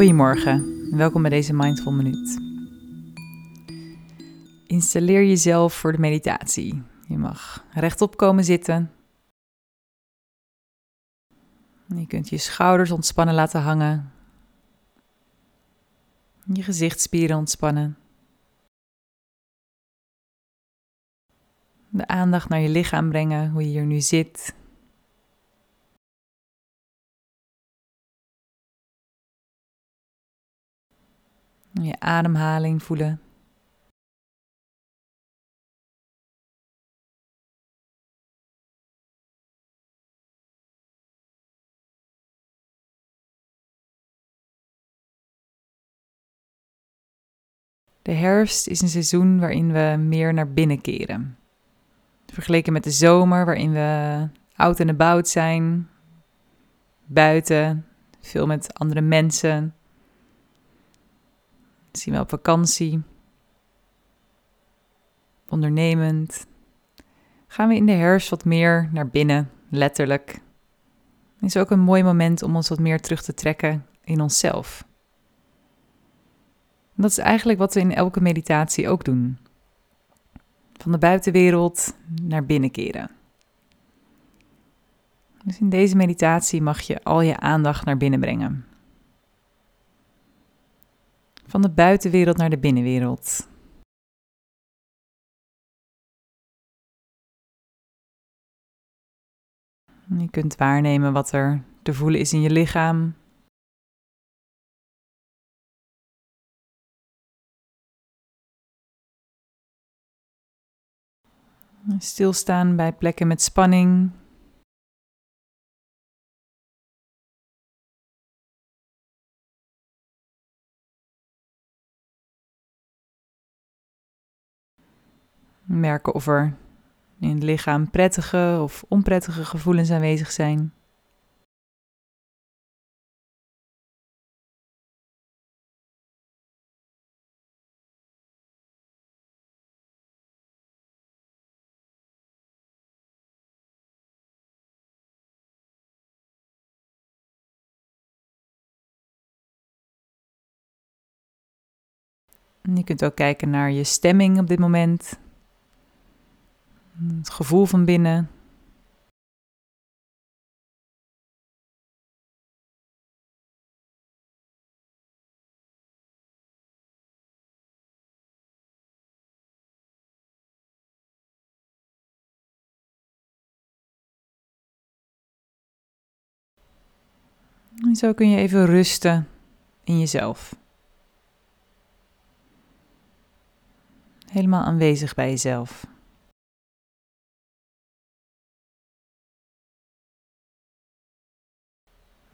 Goedemorgen, welkom bij deze Mindful Minuut. Installeer jezelf voor de meditatie. Je mag rechtop komen zitten. Je kunt je schouders ontspannen laten hangen. Je gezichtsspieren ontspannen. De aandacht naar je lichaam brengen, hoe je hier nu zit. Je ademhaling voelen. De herfst is een seizoen waarin we meer naar binnen keren. Vergeleken met de zomer, waarin we oud en about zijn, buiten, veel met andere mensen, zien we op vakantie, ondernemend. Gaan we in de herfst wat meer naar binnen, letterlijk. Het is ook een mooi moment om ons wat meer terug te trekken in onszelf. dat is eigenlijk wat we in elke meditatie ook doen. Van de buitenwereld naar binnen keren. Dus in deze meditatie mag je al je aandacht naar binnen brengen. Van de buitenwereld naar de binnenwereld. Je kunt waarnemen wat er te voelen is in je lichaam. Stilstaan bij plekken met spanning. Merken of er in het lichaam prettige of onprettige gevoelens aanwezig zijn. je kunt ook kijken naar je stemming op dit moment. Het gevoel van binnen. En zo kun je even rusten in jezelf. Helemaal aanwezig bij jezelf.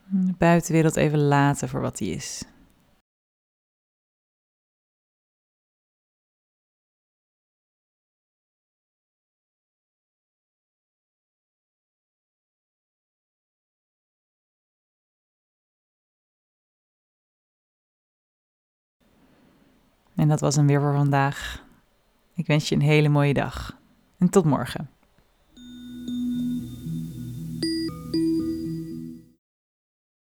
De buitenwereld even laten voor wat die is. En dat was hem weer voor vandaag. Ik wens je een hele mooie dag. En tot morgen.